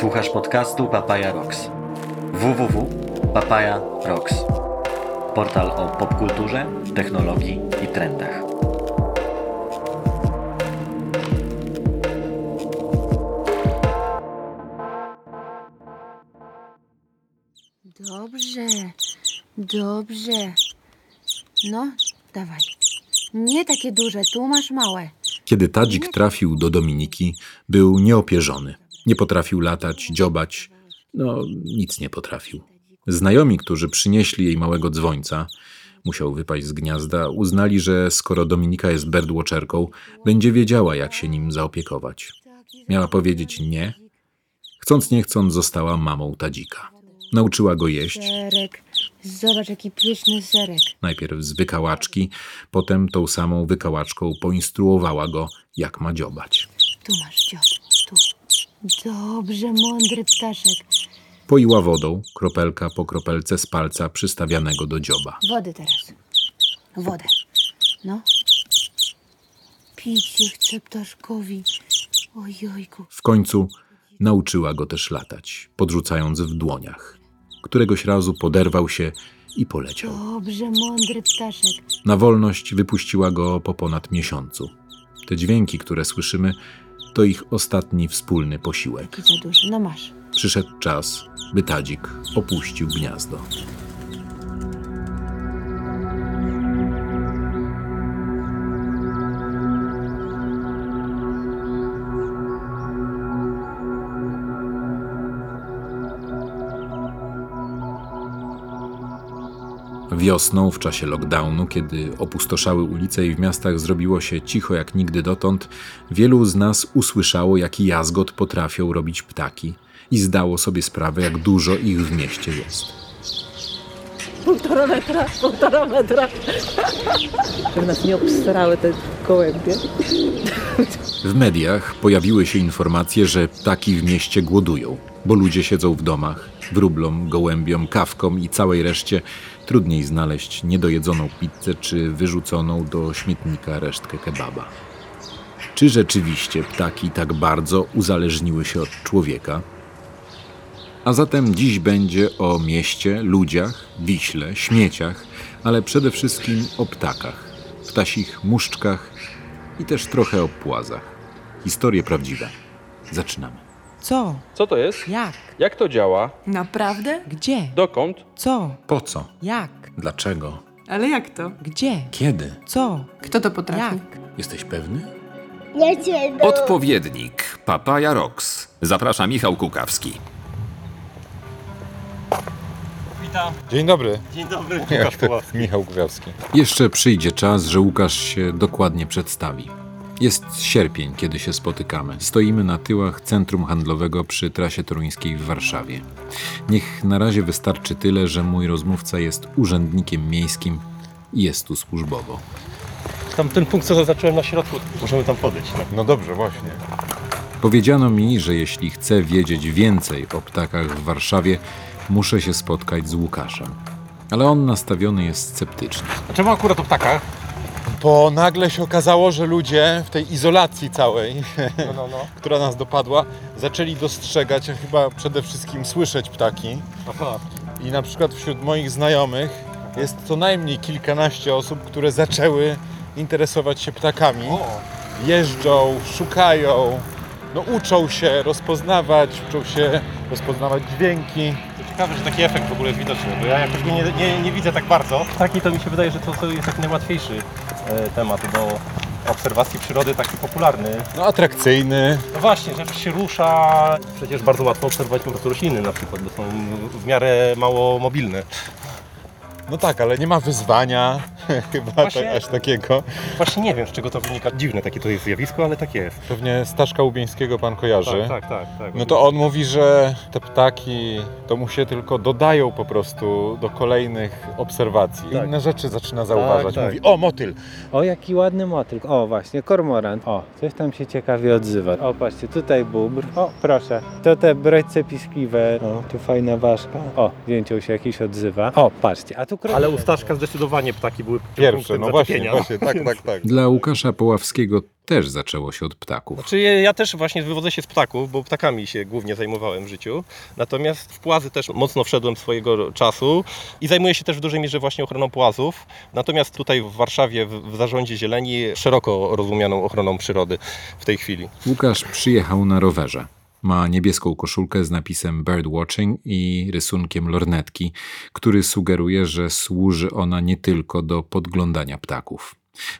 Słuchasz podcastu Papaya Rocks. www.papaya.rocks. Portal o popkulturze, technologii i trendach. Dobrze, dobrze. No, dawaj. Nie takie duże, tu masz małe. Kiedy Tadzik trafił do Dominiki, był nieopierzony. Nie potrafił latać, dziobać, no nic nie potrafił. Znajomi, którzy przynieśli jej małego dzwońca, musiał wypaść z gniazda, uznali, że skoro Dominika jest birdwatcherką, będzie wiedziała, jak się nim zaopiekować. Miała powiedzieć nie. Chcąc nie chcąc, została mamą Tadzika. Nauczyła go jeść, Serek. Zobacz, jaki pyszny serek. najpierw z wykałaczki, potem tą samą wykałaczką poinstruowała go, jak ma dziobać. Tu masz dziób, tu. Dobrze, mądry ptaszek. Poiła wodą, kropelka po kropelce z palca przystawianego do dzioba. Wody teraz. Wodę. No. Pić się chce ptaszkowi. Ojojku. W końcu nauczyła go też latać, podrzucając w dłoniach. Któregoś razu poderwał się i poleciał. Dobrze, mądry ptaszek. Na wolność wypuściła go po ponad miesiącu. Te dźwięki, które słyszymy, to ich ostatni wspólny posiłek. Jaki za duży. No masz. Przyszedł czas, by Tadzik opuścił gniazdo. Wiosną, w czasie lockdownu, kiedy opustoszały ulice i w miastach zrobiło się cicho jak nigdy dotąd, wielu z nas usłyszało, jaki jazgot potrafią robić ptaki i zdało sobie sprawę, jak dużo ich w mieście jest. Półtora metra, półtora metra. Żeby nas nie obstarały te gołębie. W mediach pojawiły się informacje, że ptaki w mieście głodują, bo ludzie siedzą w domach, wróblom, gołębiom, kawkom i całej reszcie trudniej znaleźć niedojedzoną pizzę czy wyrzuconą do śmietnika resztkę kebaba. Czy rzeczywiście ptaki tak bardzo uzależniły się od człowieka? A zatem dziś będzie o mieście, ludziach, wiśle, śmieciach, ale przede wszystkim o ptakach, ptasich muszczkach i też trochę o płazach. Historie prawdziwe. Zaczynamy. Co? Co to jest? Jak? Jak to działa? Naprawdę? Gdzie? Dokąd? Co? Po co? Jak? Dlaczego? Ale jak to? Gdzie? Kiedy? Co? Kto to potrafi? Jak? Jesteś pewny? Odpowiednik Papaya Rocks. Zaprasza Michał Kukawski. Dzień dobry. Dzień dobry. Michał Kujawski. Jeszcze przyjdzie czas, że Łukasz się dokładnie przedstawi. Jest sierpień, kiedy się spotykamy. Stoimy na tyłach centrum handlowego przy trasie toruńskiej w Warszawie. Niech na razie wystarczy tyle, że mój rozmówca jest urzędnikiem miejskim i jest tu służbowo. Tam ten punkt, co zaznaczyłem na środku, możemy tam podejść. No. No dobrze, właśnie. Powiedziano mi, że jeśli chcę wiedzieć więcej o ptakach w Warszawie, muszę się spotkać z Łukaszem. Ale on nastawiony jest sceptycznie. A czemu akurat o ptakach? Bo nagle się okazało, że ludzie w tej izolacji całej, No, no, no. która nas dopadła, zaczęli dostrzegać, a chyba przede wszystkim słyszeć ptaki. Aha. I na przykład wśród moich znajomych jest co najmniej kilkanaście osób, które zaczęły interesować się ptakami. O, Jeżdżą, szukają, no uczą się rozpoznawać, uczą się rozpoznawać dźwięki. to ciekawe, że taki efekt w ogóle jest widoczny, bo ja jakoś nie, nie, nie widzę tak bardzo. Ptaki to mi się wydaje, że to, jest taki najłatwiejszy temat do obserwacji przyrody, taki popularny. No atrakcyjny, No właśnie, że się rusza. Przecież bardzo łatwo obserwować po prostu rośliny na przykład, bo są w miarę mało mobilne. No tak, ale nie ma wyzwania chyba Właśnie- tak, aż takiego. Właśnie nie wiem, z czego to wynika. Dziwne takie to jest zjawisko, ale tak jest. Pewnie Staszka Łubieńskiego pan kojarzy. Tak, tak, tak. tak. No to on mówi, że te ptaki to mu się tylko dodają po prostu do kolejnych obserwacji. Tak. Inne rzeczy zaczyna zauważać. tak. Mówi, o motyl! O, jaki ładny motyl. O, właśnie, kormorant. O, coś tam się ciekawie odzywa. O, patrzcie, tutaj bóbr. O, proszę. To te brodźce piskliwe. O, tu fajna ważka. O, zdjęciu się jakiś odzywa. O, patrzcie, a tu Ale u Staszka zdecydowanie ptaki były Pierwsze, no właśnie, właśnie, tak, tak, tak. Dla Łukasza Poławskiego też zaczęło się od ptaków. Znaczy ja też właśnie wywodzę się z ptaków, bo ptakami się głównie zajmowałem w życiu. Natomiast w płazy też mocno wszedłem swojego czasu i zajmuję się też w dużej mierze właśnie ochroną płazów. Natomiast tutaj w Warszawie w, w zarządzie zieleni szeroko rozumianą ochroną przyrody w tej chwili. Łukasz przyjechał na rowerze. Ma niebieską koszulkę z napisem Birdwatching i rysunkiem lornetki, który sugeruje, że służy ona nie tylko do podglądania ptaków.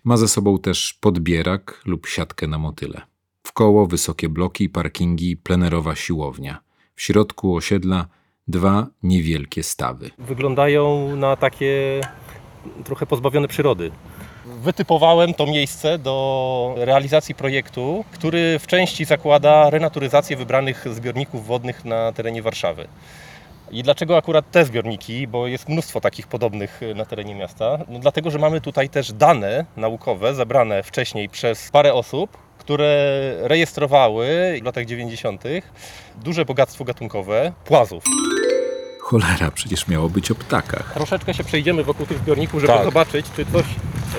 Ma ze sobą też podbierak lub siatkę na motyle. Wkoło wysokie bloki, parkingi, plenerowa siłownia. W środku osiedla dwa niewielkie stawy. Wyglądają na takie trochę pozbawione przyrody. Wytypowałem to miejsce do realizacji projektu, który w części zakłada renaturyzację wybranych zbiorników wodnych na terenie Warszawy. I dlaczego akurat te zbiorniki? Bo jest mnóstwo takich podobnych na terenie miasta. No dlatego, że mamy tutaj też dane naukowe zebrane wcześniej przez parę osób, które rejestrowały w latach 90. duże bogactwo gatunkowe płazów. Cholera, przecież miało być o ptakach. Troszeczkę się przejdziemy wokół tych zbiorników, żeby Tak. zobaczyć, czy coś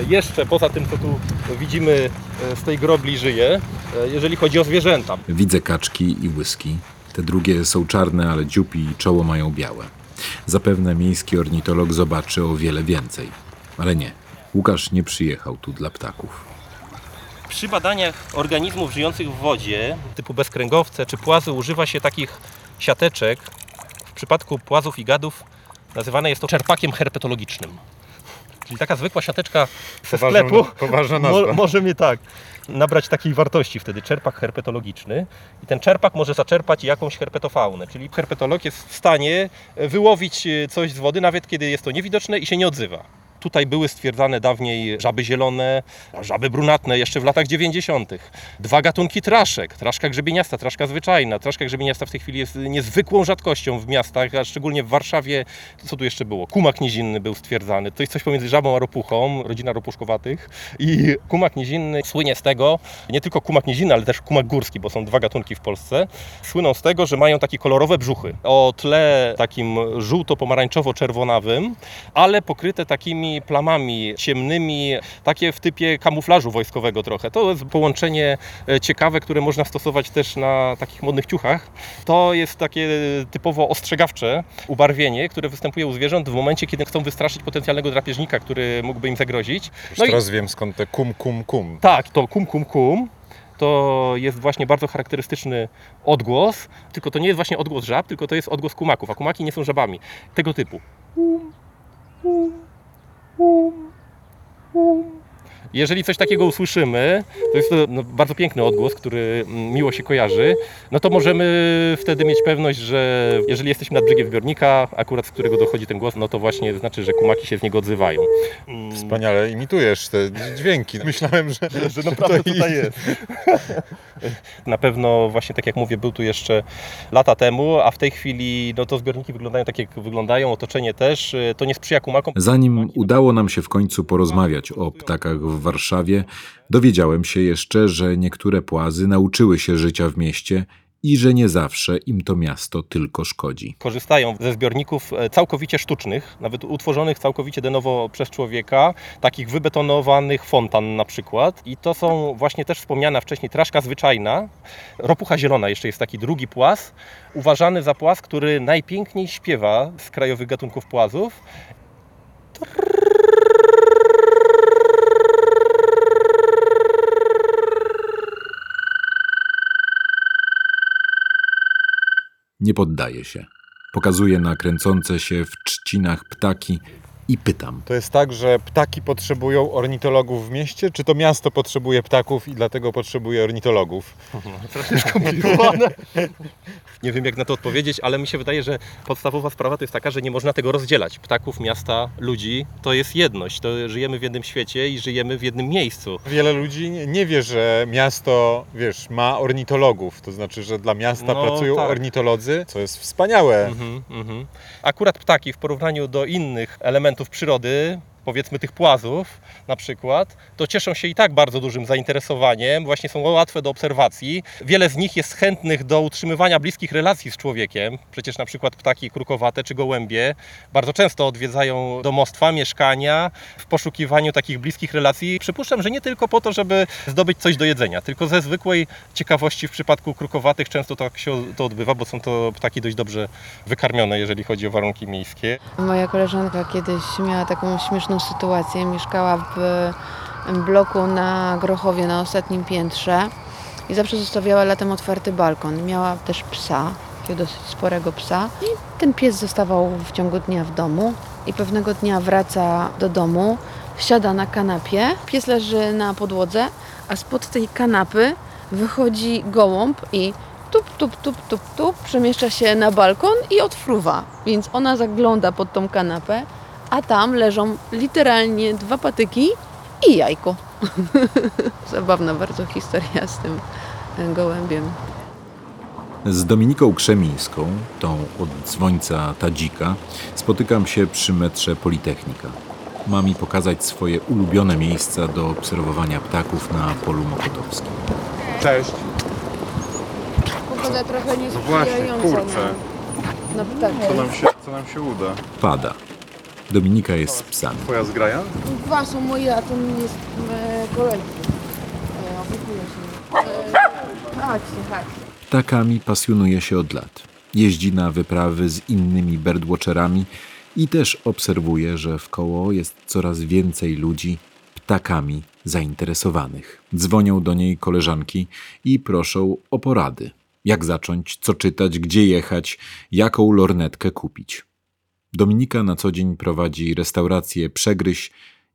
jeszcze poza tym, co tu widzimy e, z tej grobli żyje, e, jeżeli chodzi o zwierzęta. Widzę kaczki i łyski. Te drugie są czarne, ale dziób i czoło mają białe. Zapewne miejski ornitolog zobaczy o wiele więcej. Ale nie. Łukasz nie przyjechał tu dla ptaków. Przy badaniach organizmów żyjących w wodzie, typu bezkręgowce czy płazy, używa się takich siateczek. W przypadku płazów i gadów nazywane jest to czerpakiem herpetologicznym. Czyli taka zwykła siateczka ze Poważna- sklepu. poważna mo, może mi tak nabrać takiej wartości wtedy, czerpak herpetologiczny. I ten czerpak może zaczerpać jakąś herpetofaunę, czyli herpetolog jest w stanie wyłowić e, coś z wody, nawet kiedy jest to niewidoczne i się nie odzywa. Tutaj były stwierdzane dawniej żaby zielone, żaby brunatne jeszcze w latach 90. Dwa gatunki traszek, traszka grzebieniasta, traszka zwyczajna. Traszka grzebieniasta w tej chwili jest niezwykłą rzadkością w miastach, a szczególnie w Warszawie. Co tu jeszcze było? Kumak nizinny był stwierdzany. To jest coś pomiędzy żabą a ropuchą, rodzina ropuszkowatych. I kumak nizinny słynie z tego, nie tylko kumak nizinny, ale też kumak górski, bo są dwa gatunki w Polsce. Słyną z tego, że mają takie kolorowe brzuchy. O tle takim żółto-pomarańczowo-czerwonawym, ale pokryte takimi plamami ciemnymi, takie w typie kamuflażu wojskowego trochę. To jest połączenie e, ciekawe, które można stosować też na takich modnych ciuchach. To jest takie typowo ostrzegawcze ubarwienie, które występuje u zwierząt w momencie, kiedy chcą wystraszyć potencjalnego drapieżnika, który mógłby im zagrozić. Już No i teraz wiem skąd te kum, kum, kum. tak, to kum kum kum. To jest właśnie bardzo charakterystyczny odgłos, tylko to nie jest właśnie odgłos żab, tylko to jest odgłos kumaków, a kumaki nie są żabami. Tego typu. Hum. Hum. Jeżeli coś takiego usłyszymy, to jest to no, bardzo piękny odgłos, który mm, miło się kojarzy, no to możemy wtedy mieć pewność, że jeżeli jesteśmy nad brzegiem zbiornika, akurat z którego dochodzi ten głos, no to właśnie znaczy, że kumaki się z niego odzywają. Mm, Wspaniale imitujesz te dźwięki. Myślałem, że, że naprawdę to tutaj jest. Na pewno właśnie tak jak mówię, był tu jeszcze lata temu, a w tej chwili no to zbiorniki wyglądają tak jak wyglądają, otoczenie też. To nie sprzyja kumakom. Zanim udało nam się w końcu porozmawiać o ptakach w Warszawie, dowiedziałem się jeszcze, że niektóre płazy nauczyły się życia w mieście i że nie zawsze im to miasto tylko szkodzi. Korzystają ze zbiorników e, całkowicie sztucznych, nawet utworzonych całkowicie de novo przez człowieka, takich wybetonowanych fontan na przykład. I to są właśnie też wspomniana wcześniej traszka zwyczajna, ropucha zielona jeszcze jest taki drugi płaz, uważany za płaz, który najpiękniej śpiewa z krajowych gatunków płazów. Nie poddaję się. Pokazuję na kręcące się w trzcinach ptaki i pytam. To jest tak, że ptaki potrzebują ornitologów w mieście, czy to miasto potrzebuje ptaków i dlatego potrzebuje ornitologów? Troszkę skomplikowane. Nie wiem, jak na to odpowiedzieć, ale mi się wydaje, że podstawowa sprawa to jest taka, że nie można tego rozdzielać. Ptaków, miasta, ludzi to jest jedność. To żyjemy w jednym świecie i żyjemy w jednym miejscu. Wiele ludzi nie- nie wie, że miasto, wiesz, ma ornitologów. To znaczy, że dla miasta No, pracują tak. ornitolodzy, co jest wspaniałe. Mhm, mhm. Akurat ptaki w porównaniu do innych elementów przyrody powiedzmy tych płazów na przykład, to cieszą się i tak bardzo dużym zainteresowaniem, właśnie są łatwe do obserwacji. Wiele z nich jest chętnych do utrzymywania bliskich relacji z człowiekiem. Przecież na przykład ptaki krukowate czy gołębie bardzo często odwiedzają domostwa, mieszkania w poszukiwaniu takich bliskich relacji. Przypuszczam, że nie tylko po to, żeby zdobyć coś do jedzenia, tylko ze zwykłej ciekawości w przypadku krukowatych często tak się to odbywa, bo są to ptaki dość dobrze wykarmione, jeżeli chodzi o warunki miejskie. Moja koleżanka kiedyś miała taką śmieszną sytuację. Mieszkała w bloku na Grochowie na ostatnim piętrze i zawsze zostawiała latem otwarty balkon. Miała też psa, dosyć sporego psa. I ten pies zostawał w ciągu dnia w domu i pewnego dnia wraca do domu, siada na kanapie, pies leży na podłodze, a spod tej kanapy wychodzi gołąb i tup, tup, tup, tup, tup, przemieszcza się na balkon i odfruwa. Więc ona zagląda pod tą kanapę, a tam leżą literalnie dwa patyki i jajko. Zabawna bardzo historia z tym e, gołębiem. Z Dominiką Krzemińską, tą od dzwońca Tadzika, spotykam się przy metrze Politechnika. Ma mi pokazać swoje ulubione miejsca do obserwowania ptaków na polu mokotowskim. Cześć. Pogoda trochę No właśnie, kurczę. na ptaki. Co nam się, co nam się uda? Pada. Dominika jest z psami. Twoja zgraja? Dwa są moje, a ten jest e, kolejny. E, opiekuję się. E, chodźcie, chodźcie. Ptakami pasjonuje się od lat. Jeździ na wyprawy z innymi birdwatcherami i też obserwuje, że wkoło jest coraz więcej ludzi ptakami zainteresowanych. Dzwonią do niej koleżanki i proszą o porady. Jak zacząć, co czytać, gdzie jechać, jaką lornetkę kupić. Dominika na co dzień prowadzi restaurację Przegryź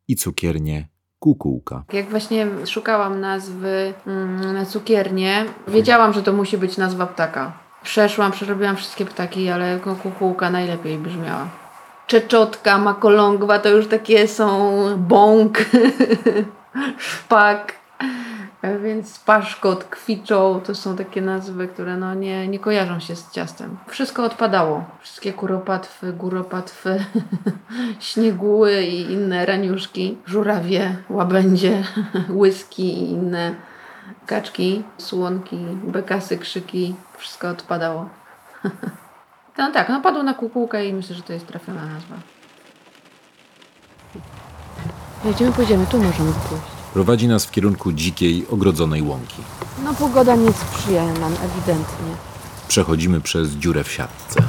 i cukiernię Kukułka. Jak właśnie szukałam nazwy mm, na cukiernię, wiedziałam, że to musi być nazwa ptaka. Przeszłam, przerobiłam wszystkie ptaki, ale kukułka najlepiej brzmiała. Czeczotka, makolągwa to już takie są bąk, szpak, więc paszkot, kwiczą to są takie nazwy, które no nie, nie kojarzą się z ciastem. Wszystko odpadało. Wszystkie kuropatwy, góropatwy, śnieguły i inne raniuszki, żurawie, łabędzie, łyski i inne kaczki, słonki, bekasy, krzyki. Wszystko odpadało. No tak, no padło na kukułkę i myślę, że to jest trafiona nazwa. Jedziemy, pójdziemy, tu możemy pójść. Prowadzi nas w kierunku dzikiej, ogrodzonej łąki. No pogoda nie sprzyja nam ewidentnie. Przechodzimy przez dziurę w siatce.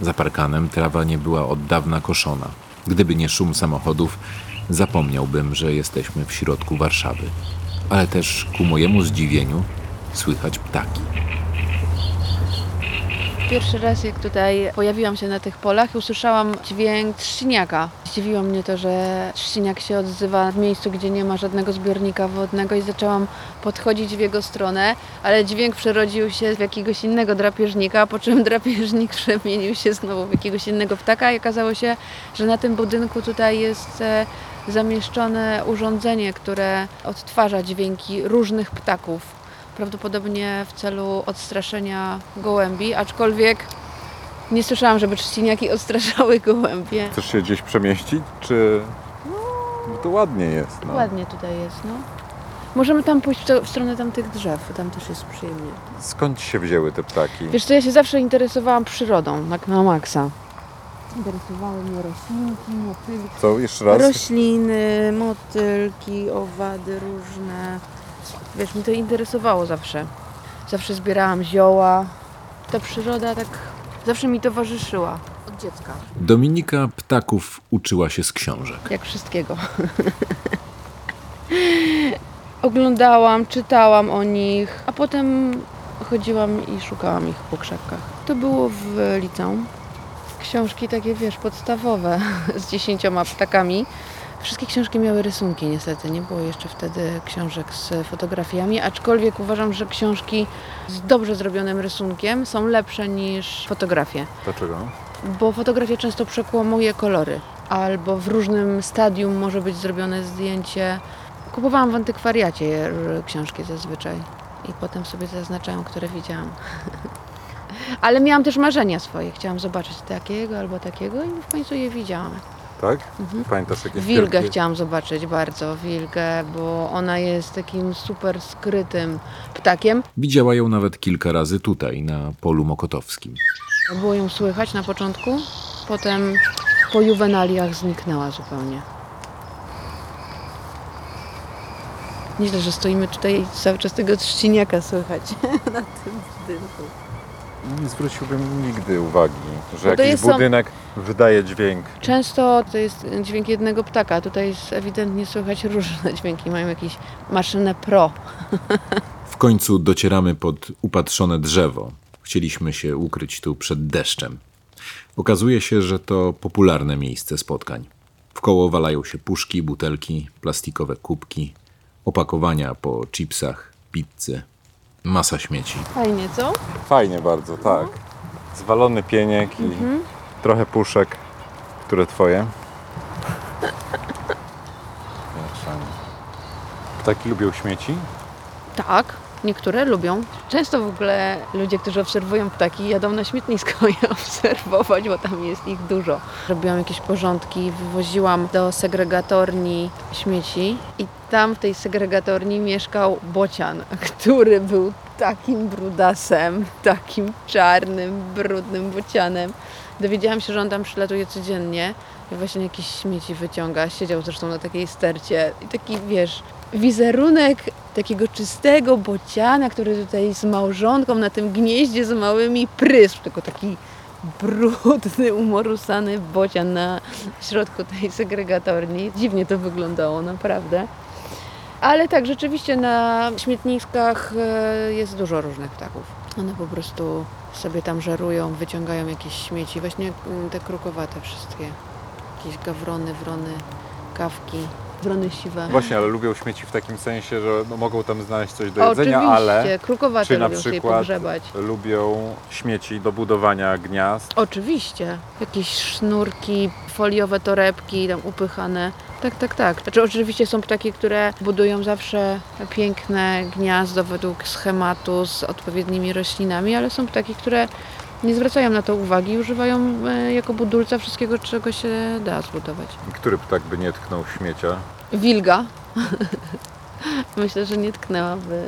Za parkanem trawa nie była od dawna koszona. Gdyby nie szum samochodów, zapomniałbym, że jesteśmy w środku Warszawy. Ale też ku mojemu zdziwieniu słychać ptaki. Pierwszy raz jak tutaj pojawiłam się na tych polach, usłyszałam dźwięk trzciniaka. Zdziwiło mnie to, że trzciniak się odzywa w miejscu, gdzie nie ma żadnego zbiornika wodnego i zaczęłam podchodzić w jego stronę, ale dźwięk przerodził się w jakiegoś innego drapieżnika, po czym drapieżnik przemienił się znowu w jakiegoś innego ptaka i okazało się, że na tym budynku tutaj jest e, zamieszczone urządzenie, które odtwarza dźwięki różnych ptaków prawdopodobnie w celu odstraszenia gołębi, aczkolwiek nie słyszałam, żeby trzciniaki odstraszały gołębie. Chcesz się gdzieś przemieścić, czy... Bo to ładnie jest, no. Ładnie tutaj jest, no. Możemy tam pójść w, to, w stronę tamtych drzew, tam też jest przyjemnie. Skąd się wzięły te ptaki? Wiesz co, ja się zawsze interesowałam przyrodą, tak na maksa. Interesowały mnie roślinki, motylki. Co, jeszcze raz? Rośliny, motylki, owady różne. Wiesz, mnie to interesowało zawsze. Zawsze zbierałam zioła. Ta przyroda tak zawsze mi towarzyszyła. Od dziecka. Dominika ptaków uczyła się z książek. Jak wszystkiego. Oglądałam, czytałam o nich, a potem chodziłam i szukałam ich po krzakach. To było w liceum. Książki takie, wiesz, podstawowe z dziesięcioma ptakami. Wszystkie książki miały rysunki, niestety. Nie było jeszcze wtedy książek z fotografiami, aczkolwiek uważam, że książki z dobrze zrobionym rysunkiem są lepsze niż fotografie Dlaczego? bo fotografia często przekłamuje kolory, albo w różnym stadium może być zrobione zdjęcie. Kupowałam w antykwariacie książki zazwyczaj i potem sobie zaznaczałam, które widziałam. Ale miałam też marzenia swoje. Chciałam zobaczyć takiego albo takiego i w końcu je widziałam. Tak? Mhm. Pamiętasz jakieś Wilgę wielkie- chciałam zobaczyć bardzo, wilgę, bo ona jest takim super skrytym ptakiem. Widziała ją nawet kilka razy tutaj, na polu mokotowskim. Było ją słychać na początku, potem po juwenaliach zniknęła zupełnie. Nieźle, że stoimy tutaj i cały czas tego trzciniaka słychać na tym budynku. Nie zwróciłbym nigdy uwagi, że No jakiś sam- budynek wydaje dźwięk. Często to jest dźwięk jednego ptaka, tutaj jest ewidentnie słychać różne dźwięki, mają jakieś maszynę pro. W końcu docieramy pod upatrzone drzewo. Chcieliśmy się ukryć tu przed deszczem. Okazuje się, że to popularne miejsce spotkań. Wkoło walają się puszki, butelki, plastikowe kubki, opakowania po chipsach, pizzy, masa śmieci. Fajnie, co? Fajnie bardzo, tak. Zwalony pieniek i Mhm. trochę puszek, które twoje. Ptaki lubią śmieci? Tak, niektóre lubią. Często w ogóle ludzie, którzy obserwują ptaki, jadą na śmietnisko je obserwować, bo tam jest ich dużo. Robiłam jakieś porządki, wywoziłam do segregatorni śmieci i tam w tej segregatorni mieszkał bocian, który był takim brudasem, takim czarnym, brudnym bocianem. Dowiedziałam się, że on tam przylatuje codziennie i właśnie jakieś śmieci wyciąga. Siedział zresztą na takiej stercie i taki, wiesz, wizerunek takiego czystego bociana, który tutaj z małżonką na tym gnieździe z małymi prysł, tylko taki brudny, umorusany bocian na środku tej segregatorni. Dziwnie to wyglądało, naprawdę. Ale tak, rzeczywiście na śmietniskach e, jest dużo różnych ptaków. One po prostu sobie tam żerują, wyciągają jakieś śmieci, właśnie mm, te krukowate wszystkie. Jakieś gawrony, wrony, kawki, wrony siwe. Właśnie, ale lubią śmieci w takim sensie, że no, mogą tam znaleźć coś do jedzenia, Oczywiście, ale krukowate czy na lubią przykład pogrzebać. lubią śmieci do budowania gniazd. Oczywiście. Jakieś sznurki, foliowe torebki tam upychane. Tak, tak, tak. Znaczy oczywiście są ptaki, które budują zawsze piękne gniazdo według schematu z odpowiednimi roślinami, ale są ptaki, które nie zwracają na to uwagi i używają e, jako budulca wszystkiego, czego się da zbudować. Który ptak by nie tknął śmiecia? Wilga. Myślę, że nie tknęłaby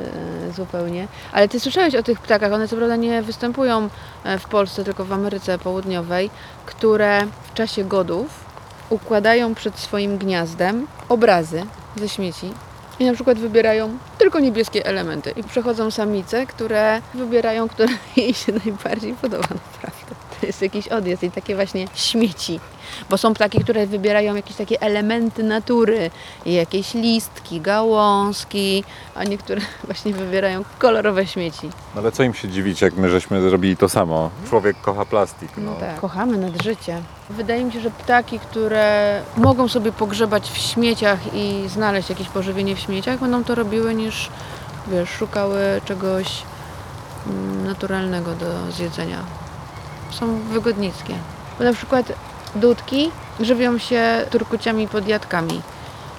e, zupełnie. Ale ty słyszałeś o tych ptakach, one co prawda nie występują e, w Polsce, tylko w Ameryce Południowej, które w czasie godów układają przed swoim gniazdem obrazy ze śmieci i na przykład wybierają tylko niebieskie elementy i przechodzą samice, które wybierają, które jej się najbardziej podoba naprawdę. To jest jakiś odjazd i takie właśnie śmieci. Bo są ptaki, które wybierają jakieś takie elementy natury, jakieś listki, gałązki, a niektóre właśnie wybierają kolorowe śmieci. No ale co im się dziwić, jak my żeśmy zrobili to samo? Człowiek kocha plastik. No No. tak. Kochamy nad życie. Wydaje mi się, że ptaki, które mogą sobie pogrzebać w śmieciach i znaleźć jakieś pożywienie w śmieciach, będą to robiły niż wiesz, szukały czegoś mm, naturalnego do zjedzenia. Są wygodnickie. Bo na przykład dudki żywią się turkuciami podjadkami.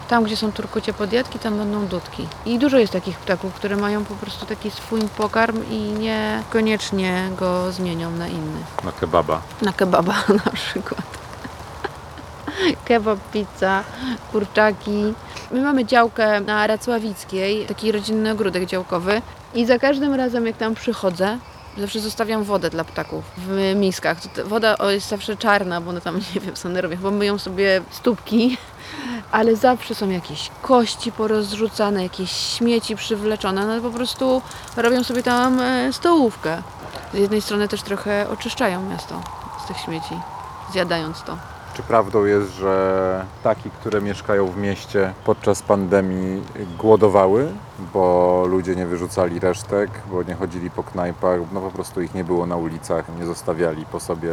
Tam, gdzie są turkucie podjadki, tam będą dudki. I dużo jest takich ptaków, które mają po prostu taki swój pokarm i niekoniecznie go zmienią na inny. Na kebaba. Na kebaba na przykład. Kebab, pizza, kurczaki. My mamy działkę na Racławickiej, taki rodzinny ogródek działkowy i za każdym razem jak tam przychodzę, zawsze zostawiam wodę dla ptaków w miskach. Woda jest zawsze czarna, bo one tam nie wiem robią, bo myją sobie stópki, ale zawsze są jakieś kości porozrzucane, jakieś śmieci przywleczone, no po prostu robią sobie tam e, stołówkę. Z jednej strony też trochę oczyszczają miasto z tych śmieci, zjadając to. Czy prawdą jest, że ptaki, które mieszkają w mieście podczas pandemii głodowały, bo ludzie nie wyrzucali resztek, bo nie chodzili po knajpach, no po prostu ich nie było na ulicach, nie zostawiali po sobie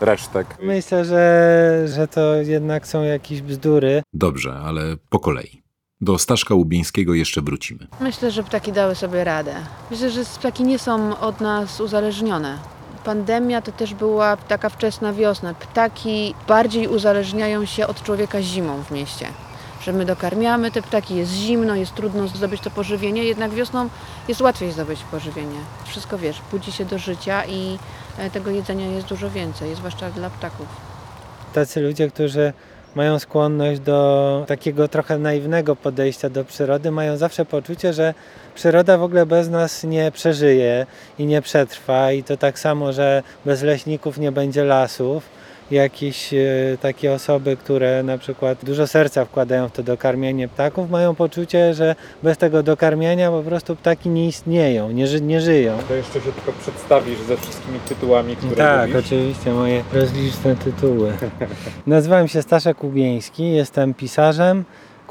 resztek. Myślę, że, że to jednak są jakieś bzdury. Dobrze, ale po kolei. Do Staszka Łubińskiego jeszcze wrócimy. Myślę, że ptaki dały sobie radę. Myślę, że ptaki nie są od nas uzależnione. Pandemia to też była taka wczesna wiosna. Ptaki bardziej uzależniają się od człowieka zimą w mieście. Że my dokarmiamy te ptaki, jest zimno, jest trudno zdobyć to pożywienie, jednak wiosną jest łatwiej zdobyć pożywienie. Wszystko wiesz, budzi się do życia i e, tego jedzenia jest dużo więcej, zwłaszcza dla ptaków. Tacy ludzie, którzy mają skłonność do takiego trochę naiwnego podejścia do przyrody, mają zawsze poczucie, że przyroda w ogóle bez nas nie przeżyje i nie przetrwa i to tak samo, że bez leśników nie będzie lasów. Jakieś e, takie osoby, które na przykład dużo serca wkładają w to dokarmianie ptaków, mają poczucie, że bez tego dokarmiania po prostu ptaki nie istnieją, nie, ży- nie żyją. To jeszcze się tylko przedstawisz ze wszystkimi tytułami, które Tak, oczywiście, moje rozliczne tytuły. Nazywam się Staszek Kubieński, jestem pisarzem,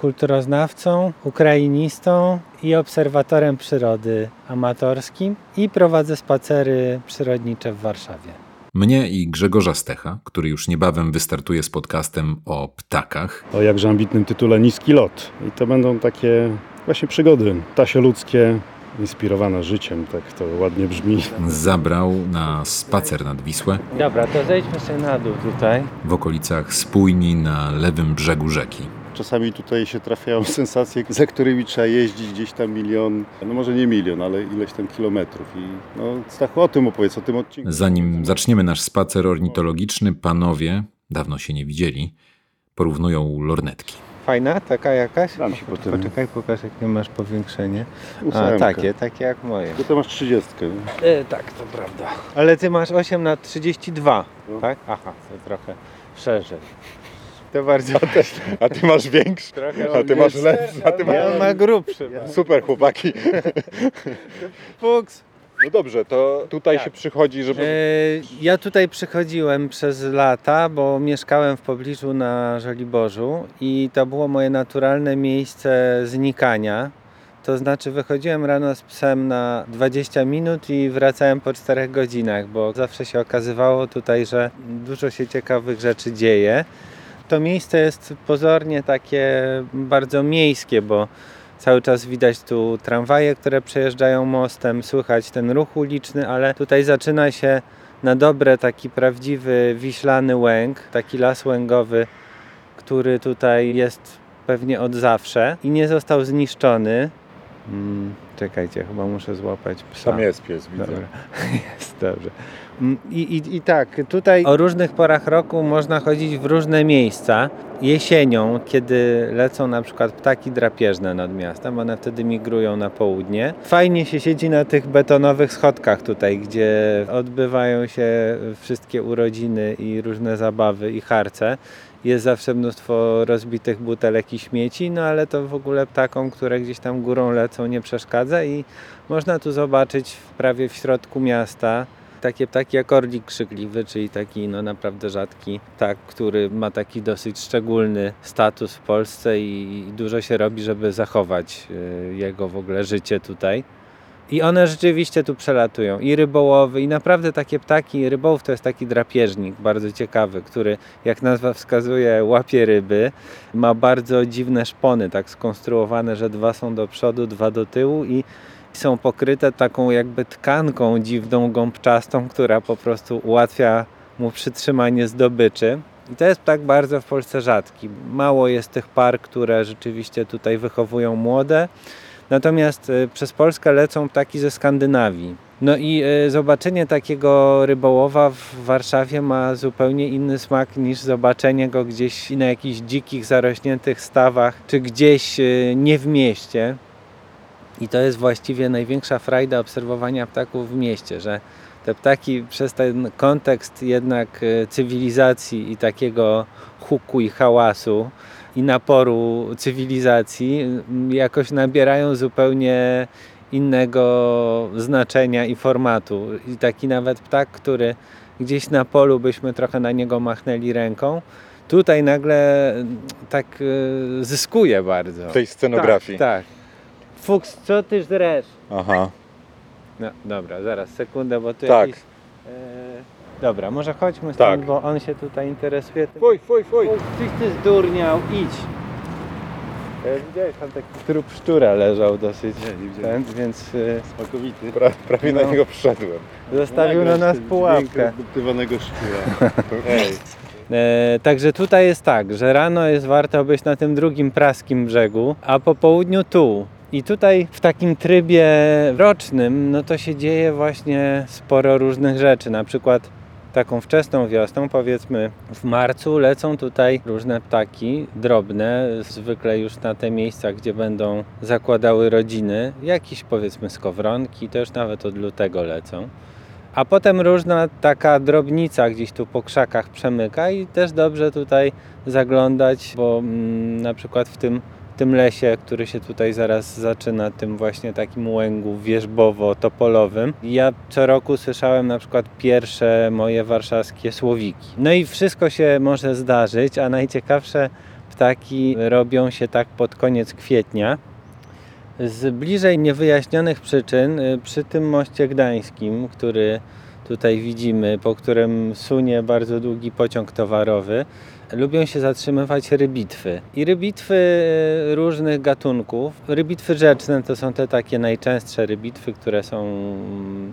kulturoznawcą, ukrainistą i obserwatorem przyrody amatorskim i prowadzę spacery przyrodnicze w Warszawie. Mnie i Grzegorza Stecha, który już niebawem wystartuje z podcastem o ptakach, o jakże ambitnym tytule Niski Lot. I to będą takie właśnie przygody tasioludzkie, inspirowane życiem, tak to ładnie brzmi. zabrał na spacer nad Wisłę Dobra, to zejdźmy sobie na dół tutaj. w okolicach spójni na lewym brzegu rzeki. Czasami tutaj się trafiają sensacje, za którymi trzeba jeździć gdzieś tam milion, no może nie milion, ale ileś tam kilometrów. I no, Stachu, o tym opowiedz, o tym odcinku. Zanim zaczniemy nasz spacer ornitologiczny, panowie, dawno się nie widzieli, porównują lornetki. Fajna, taka jakaś? Dam potem. Poczekaj, pokaż jakie masz powiększenie. A, takie, takie jak moje. Bo to masz trzydziestkę. nie? E, tak, to prawda. Ale ty masz 8 na 32, No. tak? Aha, to trochę szerzej. To bardzo A ty masz większy, a ty masz lepszy, a ty masz... Ja ma grubszy. Super chłopaki. Fuks. No dobrze, to tutaj Tak. się przychodzi, żeby... E, ja tutaj przychodziłem przez lata, bo mieszkałem w pobliżu na Żoliborzu i to było moje naturalne miejsce znikania. To znaczy wychodziłem rano z psem na 20 minut i wracałem po 4 godzinach, bo zawsze się okazywało tutaj, że dużo się ciekawych rzeczy dzieje. To miejsce jest pozornie takie bardzo miejskie, bo Cały czas widać tu tramwaje, które przejeżdżają mostem, słychać ten ruch uliczny, ale tutaj zaczyna się na dobre taki prawdziwy wiślany łęk, taki las łęgowy, który tutaj jest pewnie od zawsze i nie został zniszczony. Mm, czekajcie, chyba muszę złapać psa. Tam jest pies, widzę. Dobra, jest dobrze. I, i, I tak, tutaj o różnych porach roku można chodzić w różne miejsca. Jesienią, kiedy lecą na przykład ptaki drapieżne nad miastem, one wtedy migrują na południe. Fajnie się siedzi na tych betonowych schodkach tutaj, gdzie odbywają się wszystkie urodziny i różne zabawy i harce. Jest zawsze mnóstwo rozbitych butelek i śmieci, no ale to w ogóle ptakom, które gdzieś tam górą lecą, nie przeszkadza i można tu zobaczyć prawie w środku miasta takie ptaki jak orlik krzykliwy, czyli taki no naprawdę rzadki ptak, który ma taki dosyć szczególny status w Polsce i dużo się robi, żeby zachować y, jego w ogóle życie tutaj. I one rzeczywiście tu przelatują. I rybołowy, i naprawdę takie ptaki. Rybołów to jest taki drapieżnik bardzo ciekawy, który, jak nazwa wskazuje, łapie ryby. Ma bardzo dziwne szpony, tak skonstruowane, że dwa są do przodu, dwa do tyłu i są pokryte taką jakby tkanką dziwną, gąbczastą, która po prostu ułatwia mu przytrzymanie zdobyczy. I to jest ptak bardzo w Polsce rzadki. Mało jest tych par, które rzeczywiście tutaj wychowują młode. Natomiast y, przez Polskę lecą ptaki ze Skandynawii. No i y, zobaczenie takiego rybołowa w Warszawie ma zupełnie inny smak niż zobaczenie go gdzieś na jakichś dzikich, zarośniętych stawach, czy gdzieś y, nie w mieście. I to jest właściwie największa frajda obserwowania ptaków w mieście, że te ptaki przez ten kontekst jednak y, cywilizacji i takiego huku i hałasu i naporu cywilizacji y, jakoś nabierają zupełnie innego znaczenia i formatu. I taki nawet ptak, który gdzieś na polu byśmy trochę na niego machnęli ręką, tutaj nagle y, tak y, zyskuje bardzo. tej scenografii. Tak, tak. Fuks, co ty żresz? Aha. No dobra, zaraz, sekundę, bo tu Tak. jakiś... E, dobra, może chodźmy stąd, Tak. bo on się tutaj interesuje. tym. Fuj, fuj, fuj. Tyś ty zdurniał, idź! E, Widziałeś, tam taki trup szczura leżał dosyć, ten, więc e, Smakowity. Pra, prawie na No. niego przyszedłem. zostawił na nas pułapkę. Zduptywanego szczura. Ej. E, także tutaj jest tak, że rano jest warto być na tym drugim praskim brzegu, a po południu tu. I tutaj w takim trybie rocznym, no to się dzieje właśnie sporo różnych rzeczy. Na przykład taką wczesną wiosną, powiedzmy w marcu, lecą tutaj różne ptaki drobne, zwykle już na te miejsca, gdzie będą zakładały rodziny. Jakieś powiedzmy skowronki, to już nawet od lutego lecą. A potem różna taka drobnica gdzieś tu po krzakach przemyka i też dobrze tutaj zaglądać, bo mm, na przykład w tym, tym lesie, który się tutaj zaraz zaczyna, tym właśnie takim łęgu wierzbowo-topolowym, ja co roku słyszałem na przykład pierwsze moje warszawskie słowiki. No i wszystko się może zdarzyć, a najciekawsze ptaki robią się tak pod koniec kwietnia. Z bliżej niewyjaśnionych przyczyn y, przy tym moście gdańskim, który tutaj widzimy, po którym sunie bardzo długi pociąg towarowy, lubią się zatrzymywać rybitwy. I rybitwy y, różnych gatunków. Rybitwy rzeczne to są te takie najczęstsze rybitwy, które są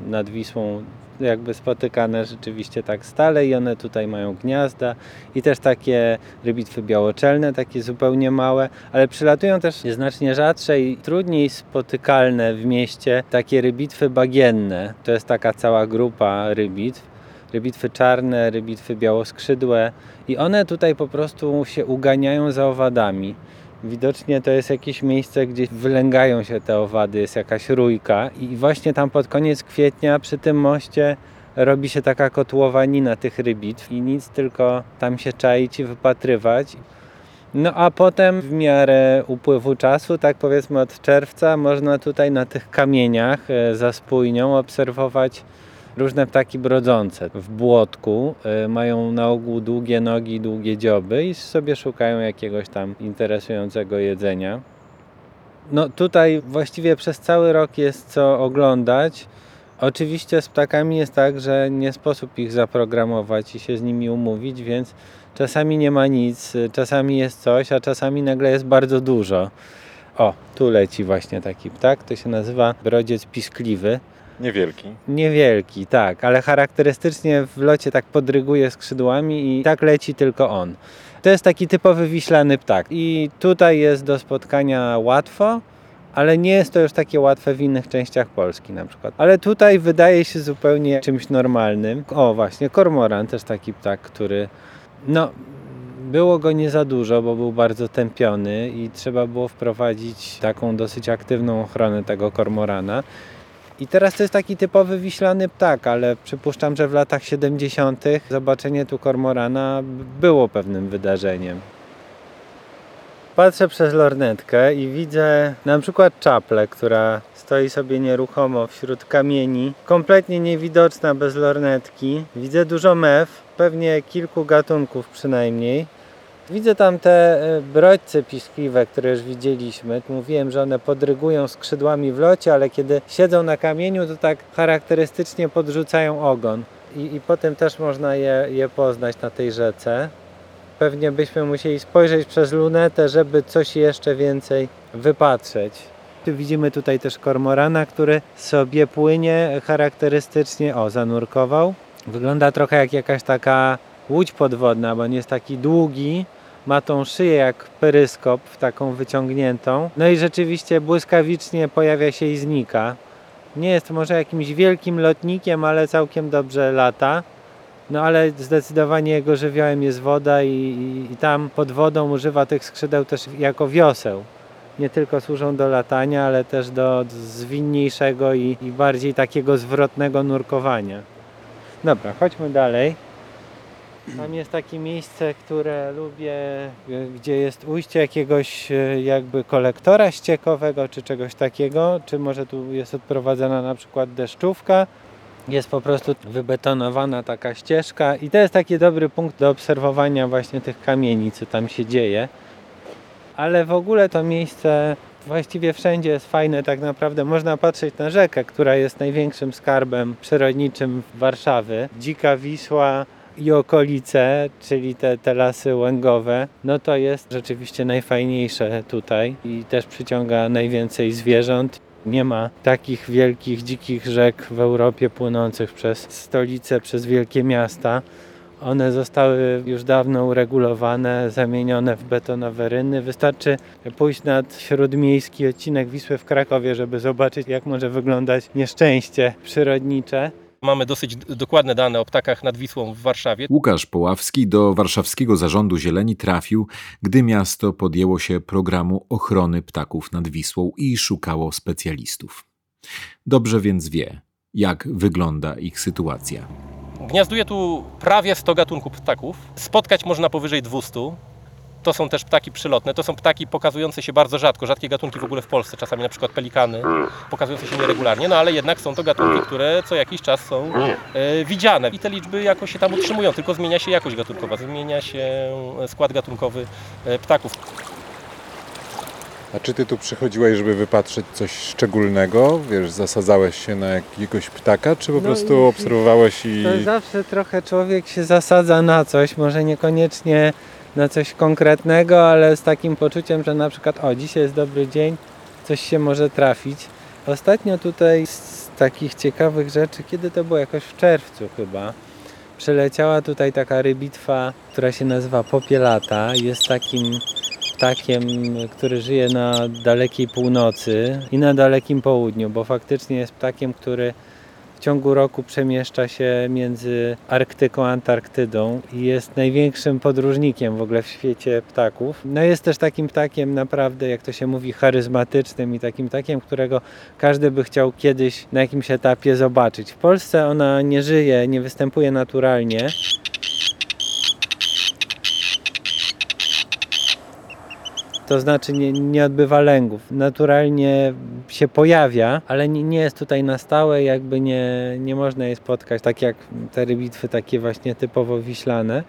nad Wisłą jakby spotykane rzeczywiście tak stale i one tutaj mają gniazda i też takie rybitwy białoczelne, takie zupełnie małe, ale przylatują też znacznie rzadsze i trudniej spotykalne w mieście takie rybitwy bagienne. To jest taka cała grupa rybitw. Rybitwy czarne, rybitwy białoskrzydłe i one tutaj po prostu się uganiają za owadami. Widocznie to jest jakieś miejsce, gdzie wylęgają się te owady, jest jakaś rójka i właśnie tam pod koniec kwietnia przy tym moście robi się taka kotłowanina tych rybitw i nic tylko tam się czaić i wypatrywać. No a potem w miarę upływu czasu, tak powiedzmy od czerwca, można tutaj na tych kamieniach e, za spójnią obserwować różne ptaki brodzące w błotku. e, Mają na ogół długie nogi, długie dzioby i sobie szukają jakiegoś tam interesującego jedzenia. No tutaj właściwie przez cały rok jest co oglądać. Oczywiście z ptakami jest tak, że nie sposób ich zaprogramować i się z nimi umówić, więc czasami nie ma nic, czasami jest coś, a czasami nagle jest bardzo dużo. O, tu leci właśnie taki ptak, to się nazywa brodziec piskliwy. Niewielki. Niewielki, tak, ale charakterystycznie w locie tak podryguje skrzydłami i tak leci tylko on. To jest taki typowy wiślany ptak i tutaj jest do spotkania łatwo, ale nie jest to już takie łatwe w innych częściach Polski na przykład. Ale tutaj wydaje się zupełnie czymś normalnym. O właśnie, kormoran też taki ptak, który no było go nie za dużo, bo był bardzo tępiony i trzeba było wprowadzić taką dosyć aktywną ochronę tego kormorana. I teraz to jest taki typowy wiślany ptak, ale przypuszczam, że w latach 70. zobaczenie tu kormorana było pewnym wydarzeniem. Patrzę przez lornetkę i widzę na przykład czaplę, która stoi sobie nieruchomo wśród kamieni, kompletnie niewidoczna bez lornetki. Widzę dużo mew, pewnie kilku gatunków przynajmniej. Widzę tam te e, brodźce piskliwe, które już widzieliśmy. Mówiłem, że one podrygują skrzydłami w locie, ale kiedy siedzą na kamieniu, to tak charakterystycznie podrzucają ogon. I, i potem też można je, je poznać na tej rzece. Pewnie byśmy musieli spojrzeć przez lunetę, żeby coś jeszcze więcej wypatrzeć. Widzimy tutaj też kormorana, który sobie płynie charakterystycznie, o zanurkował. Wygląda trochę jak jakaś taka łódź podwodna, bo on jest taki długi, ma tą szyję jak peryskop, taką wyciągniętą. No i rzeczywiście błyskawicznie pojawia się i znika. Nie jest może jakimś wielkim lotnikiem, ale całkiem dobrze lata. No ale zdecydowanie jego żywiołem jest woda i, i, i tam pod wodą używa tych skrzydeł też jako wioseł. Nie tylko służą do latania, ale też do zwinniejszego i, i bardziej takiego zwrotnego nurkowania. Dobra, chodźmy dalej. Tam jest takie miejsce, które lubię, gdzie jest ujście jakiegoś y, jakby kolektora ściekowego czy czegoś takiego, czy może tu jest odprowadzana na przykład deszczówka. Jest po prostu wybetonowana taka ścieżka i to jest taki dobry punkt do obserwowania właśnie tych kamieni, co tam się dzieje. Ale w ogóle to miejsce właściwie wszędzie jest fajne, tak naprawdę można patrzeć na rzekę, która jest największym skarbem przyrodniczym Warszawy. Dzika Wisła, i okolice, czyli te, te lasy łęgowe, no to jest rzeczywiście najfajniejsze tutaj i też przyciąga najwięcej zwierząt. Nie ma takich wielkich, dzikich rzek w Europie płynących przez stolice, przez wielkie miasta. One zostały już dawno uregulowane, zamienione w betonowe rynny. Wystarczy pójść nad śródmiejski odcinek Wisły w Krakowie, żeby zobaczyć, jak może wyglądać nieszczęście przyrodnicze. Mamy dosyć dokładne dane o ptakach nad Wisłą w Warszawie. Łukasz Poławski do Warszawskiego Zarządu Zieleni trafił, gdy miasto podjęło się programu ochrony ptaków nad Wisłą i szukało specjalistów. Dobrze więc wie, jak wygląda ich sytuacja. Gniazduje tu prawie 100 gatunków ptaków. Spotkać można powyżej 200. To są też ptaki przylotne, to są ptaki pokazujące się bardzo rzadko, rzadkie gatunki w ogóle w Polsce, czasami na przykład pelikany, pokazujące się nieregularnie, no ale jednak są to gatunki, które co jakiś czas są e, widziane i te liczby jakoś się tam utrzymują, tylko zmienia się jakość gatunkowa, zmienia się skład gatunkowy e, ptaków. A czy ty tu przychodziłeś, żeby wypatrzeć coś szczególnego? Wiesz, zasadzałeś się na jakiegoś ptaka, czy po No prostu i- obserwowałeś i... To zawsze trochę człowiek się zasadza na coś, może niekoniecznie na coś konkretnego, ale z takim poczuciem, że na przykład o, dzisiaj jest dobry dzień, coś się może trafić. Ostatnio tutaj z takich ciekawych rzeczy, kiedy to było jakoś w czerwcu chyba, przyleciała tutaj taka rybitwa, która się nazywa popielata. Jest takim ptakiem, który żyje na dalekiej północy i na dalekim południu, bo faktycznie jest ptakiem, który w ciągu roku przemieszcza się między Arktyką a Antarktydą i jest największym podróżnikiem w ogóle w świecie ptaków. No jest też takim ptakiem naprawdę, jak to się mówi, charyzmatycznym i takim ptakiem, którego każdy by chciał kiedyś na jakimś etapie zobaczyć. W Polsce ona nie żyje, nie występuje naturalnie. To znaczy nie, nie odbywa lęgów. Naturalnie się pojawia, ale nie, nie jest tutaj na stałe, jakby nie, nie można jej spotkać, tak jak te rybitwy takie właśnie typowo wiślane.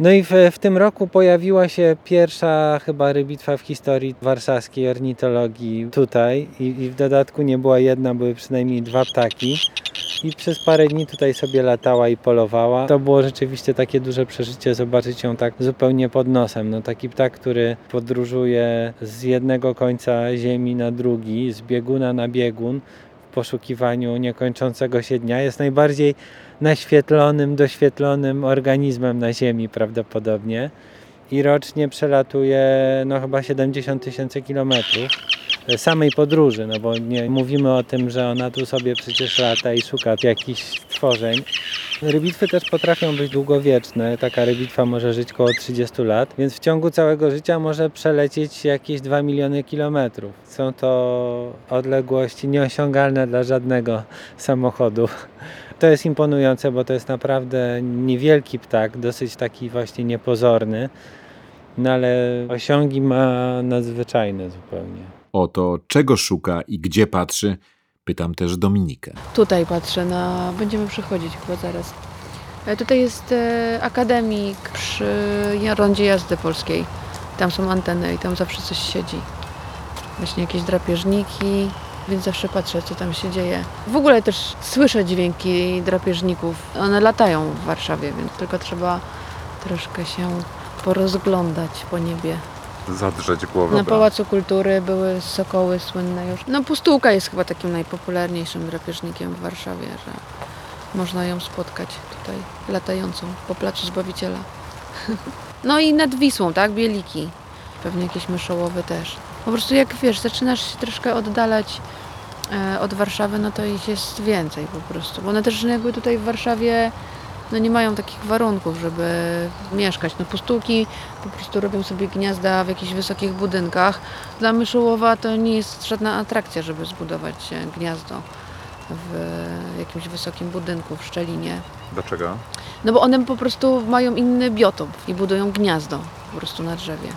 No i w, w tym roku pojawiła się pierwsza chyba rybitwa w historii warszawskiej ornitologii tutaj i, i w dodatku nie była jedna, były przynajmniej dwa ptaki. I przez parę dni tutaj sobie latała i polowała. To było rzeczywiście takie duże przeżycie, zobaczyć ją tak zupełnie pod nosem. No taki ptak, który podróżuje z jednego końca ziemi na drugi, z bieguna na biegun w poszukiwaniu niekończącego się dnia, jest najbardziej naświetlonym, doświetlonym organizmem na ziemi prawdopodobnie. I rocznie przelatuje no chyba 70 tysięcy kilometrów samej podróży, no bo nie mówimy o tym, że ona tu sobie przecież lata i szuka jakichś stworzeń. Rybitwy też potrafią być długowieczne. Taka rybitwa może żyć około 30 lat, więc w ciągu całego życia może przelecieć jakieś 2 miliony kilometrów. Są to odległości nieosiągalne dla żadnego samochodu. To jest imponujące, bo to jest naprawdę niewielki ptak, dosyć taki właśnie niepozorny, no ale osiągi ma nadzwyczajne zupełnie. O to, czego szuka i gdzie patrzy, pytam też Dominikę. Tutaj patrzę na. Będziemy przychodzić chyba zaraz. E, Tutaj jest e, akademik przy rondzie jazdy polskiej. Tam są anteny i tam zawsze coś siedzi. Właśnie jakieś drapieżniki, więc zawsze patrzę, co tam się dzieje. W ogóle też słyszę dźwięki drapieżników. One latają w Warszawie, więc tylko trzeba troszkę się porozglądać po niebie. Zadrzeć głowę. Na Pałacu Kultury były sokoły słynne już. No Pustułka jest chyba takim najpopularniejszym drapieżnikiem w Warszawie, że można ją spotkać tutaj latającą po Placu Zbawiciela. No i nad Wisłą, tak? Bieliki. Pewnie jakieś myszołowy też. Po prostu jak wiesz, zaczynasz się troszkę oddalać e, od Warszawy, no to ich jest więcej po prostu. Bo one też jakby tutaj w Warszawie no nie mają takich warunków, żeby mieszkać. No pustułki po prostu robią sobie gniazda w jakichś wysokich budynkach. Dla myszołowa to nie jest żadna atrakcja, żeby zbudować gniazdo w jakimś wysokim budynku, w szczelinie. Dlaczego? No bo one po prostu mają inny biotop i budują gniazdo po prostu na drzewie.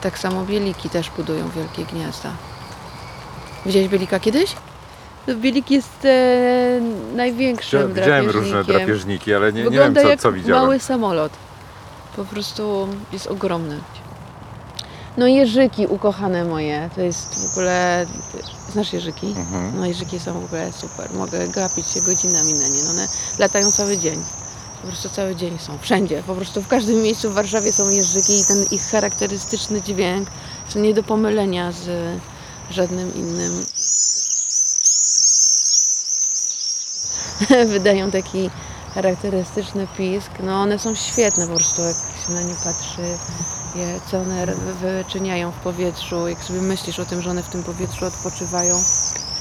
Tak samo bieliki też budują wielkie gniazda. Widziałeś bielika kiedyś? No, Bielik jest e, największym Widziałem różne drapieżnikiem. drapieżniki, ale nie, nie Wygląda wiem, co, jak co widziałem. mały samolot. Po prostu jest ogromny. No jeżyki ukochane moje, to jest w ogóle... Znasz jeżyki? Mhm. No jeżyki są w ogóle super. Mogę gapić się godzinami na nie. No one latają cały dzień. Po prostu cały dzień są. Wszędzie. Po prostu w każdym miejscu w Warszawie są jeżyki i ten ich charakterystyczny dźwięk jest nie do pomylenia z żadnym innym. Wydają taki charakterystyczny pisk. No one są świetne po prostu, jak się na nie patrzy, je, co one wyczyniają w powietrzu. Jak sobie myślisz o tym, że one w tym powietrzu odpoczywają,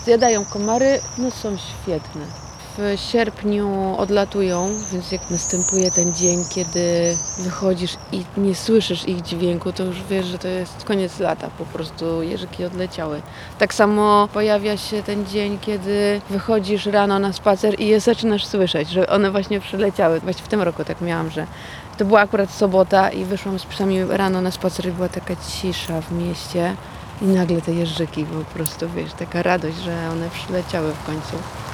zjadają komary, no są świetne. W sierpniu odlatują, więc jak następuje ten dzień, kiedy wychodzisz i nie słyszysz ich dźwięku, to już wiesz, że to jest koniec lata, po prostu jeżyki odleciały. Tak samo pojawia się ten dzień, kiedy wychodzisz rano na spacer i je zaczynasz słyszeć, że one właśnie przyleciały. Właśnie w tym roku tak miałam, że to była akurat sobota i wyszłam z psami rano na spacer i była taka cisza w mieście i nagle te jeżyki po prostu, wiesz, taka radość, że one przyleciały w końcu.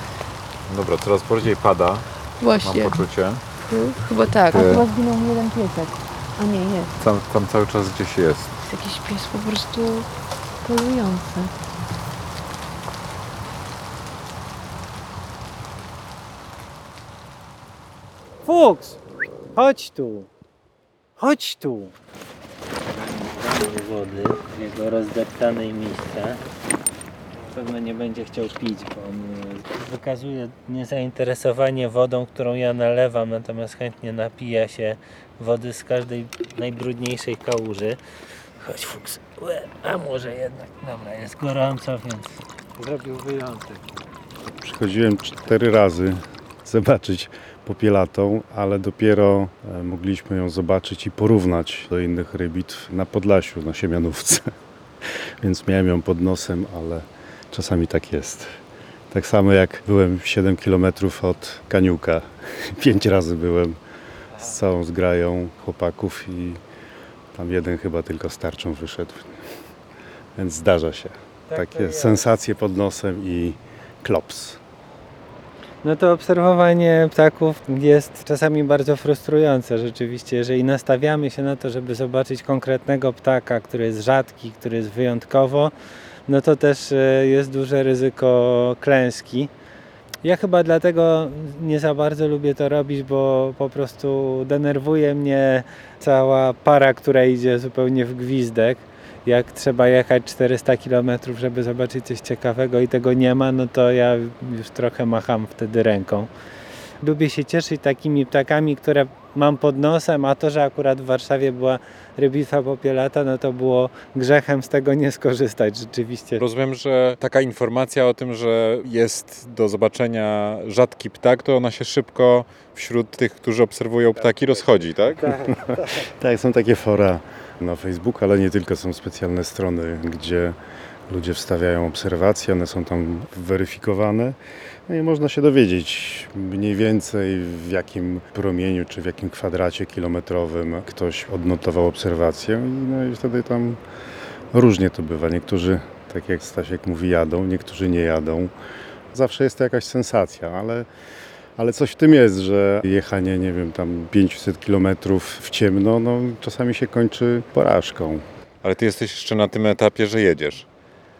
Dobra, coraz bardziej pada, Właśnie. mam poczucie. Chyba tak. A Ty- chyba zginął mi jeden piesek. A nie, jest. Tam, tam cały czas gdzieś jest. Jest jakiś pies po prostu polujący. Fuks! Chodź tu! Chodź tu! Do wody w jego rozdeptanej miejsce. Pewno nie będzie chciał pić, bo on e, wykazuje niezainteresowanie wodą, którą ja nalewam, natomiast chętnie napija się wody z każdej najbrudniejszej kałuży. Chodź Fuks, a może jednak, dobra, jest gorąco, więc zrobił wyjątek. Przychodziłem cztery razy zobaczyć popielatą, ale dopiero e, mogliśmy ją zobaczyć i porównać do innych rybitw na Podlasiu, na Siemianówce. Więc miałem ją pod nosem, ale czasami tak jest. Tak samo jak byłem 7 km od Kaniuka. Pięć razy byłem z całą zgrają chłopaków i tam jeden chyba tylko starczą wyszedł. Więc zdarza się. Tak Takie sensacje pod nosem i klops. No to obserwowanie ptaków jest czasami bardzo frustrujące rzeczywiście. Jeżeli nastawiamy się na to, żeby zobaczyć konkretnego ptaka, który jest rzadki, który jest wyjątkowo, no to też e, jest duże ryzyko klęski. Ja chyba dlatego nie za bardzo lubię to robić, bo po prostu denerwuje mnie cała para, która idzie zupełnie w gwizdek. Jak trzeba jechać 400 km, żeby zobaczyć coś ciekawego i tego nie ma, no to ja już trochę macham wtedy ręką. Lubię się cieszyć takimi ptakami, które mam pod nosem, a to, że akurat w Warszawie była rybitwa popielata, no to było grzechem z tego nie skorzystać rzeczywiście. Rozumiem, że taka informacja o tym, że jest do zobaczenia rzadki ptak, to ona się szybko wśród tych, którzy obserwują ptaki rozchodzi, tak? Tak, są takie fora na Facebooku, ale nie tylko, są specjalne strony, gdzie ludzie wstawiają obserwacje, one są tam weryfikowane. No i można się dowiedzieć mniej więcej w jakim promieniu czy w jakim kwadracie kilometrowym ktoś odnotował obserwację no i wtedy tam różnie to bywa. Niektórzy, tak jak Stasiek mówi, jadą, niektórzy nie jadą. Zawsze jest to jakaś sensacja, ale ale coś w tym jest, że jechanie, nie wiem, tam 500 km w ciemno, no czasami się kończy porażką. Ale ty jesteś jeszcze na tym etapie, że jedziesz.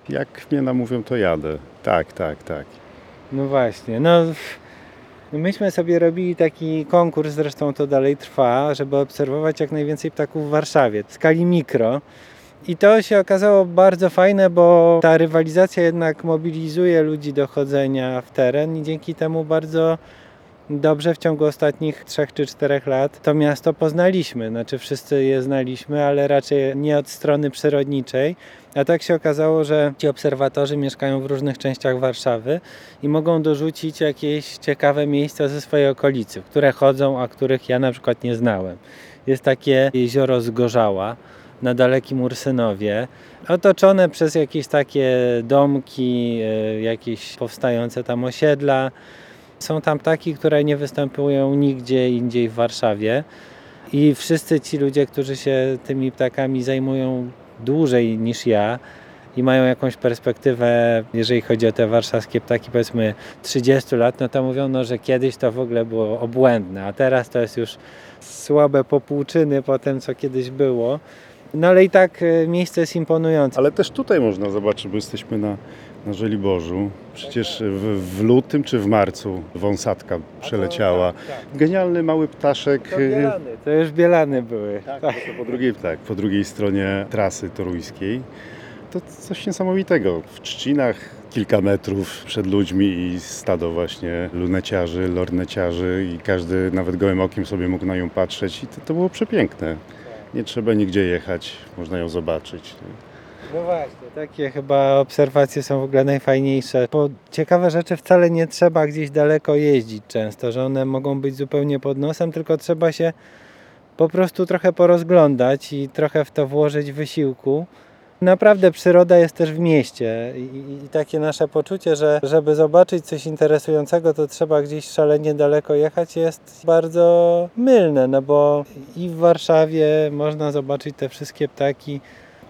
Jak mnie namówią, to jadę. Tak, tak, tak. No właśnie, no myśmy sobie robili taki konkurs, zresztą to dalej trwa, żeby obserwować jak najwięcej ptaków w Warszawie w skali mikro. I to się okazało bardzo fajne, bo ta rywalizacja jednak mobilizuje ludzi do chodzenia w teren i dzięki temu bardzo dobrze w ciągu ostatnich trzech czy czterech lat to miasto poznaliśmy. Znaczy wszyscy je znaliśmy, ale raczej nie od strony przyrodniczej. A tak się okazało, że ci obserwatorzy mieszkają w różnych częściach Warszawy i mogą dorzucić jakieś ciekawe miejsca ze swojej okolicy, które chodzą, a których ja na przykład nie znałem. Jest takie jezioro Zgorzała na dalekim Ursynowie, otoczone przez jakieś takie domki, e, jakieś powstające tam osiedla. Są tam ptaki, które nie występują nigdzie indziej w Warszawie. I wszyscy ci ludzie, którzy się tymi ptakami zajmują dłużej niż ja i mają jakąś perspektywę, jeżeli chodzi o te warszawskie ptaki, powiedzmy 30 lat, no to mówią, no, że kiedyś to w ogóle było obłędne, a teraz to jest już słabe popłuczyny po tym, co kiedyś było. No ale i tak e, miejsce jest imponujące. Ale też tutaj można zobaczyć, bo jesteśmy na, na Żoliborzu. Przecież w, w lutym czy w marcu wąsatka przeleciała. Genialny mały ptaszek. To bielany, to już bielany były. Tak, to po drugiej, tak, po drugiej stronie trasy toruńskiej. to coś niesamowitego. W trzcinach kilka metrów przed ludźmi i stado właśnie luneciarzy, lorneciarzy i każdy nawet gołym okiem sobie mógł na nią patrzeć i to, to było przepiękne. Nie trzeba nigdzie jechać, można ją zobaczyć. No właśnie, takie chyba obserwacje są w ogóle najfajniejsze, bo ciekawe rzeczy wcale nie trzeba gdzieś daleko jeździć często, że one mogą być zupełnie pod nosem, tylko trzeba się po prostu trochę porozglądać i trochę w to włożyć wysiłku. Naprawdę przyroda jest też w mieście i, i- takie nasze poczucie, że żeby zobaczyć coś interesującego, to trzeba gdzieś szalenie daleko jechać jest bardzo mylne, no bo i w Warszawie można zobaczyć te wszystkie ptaki,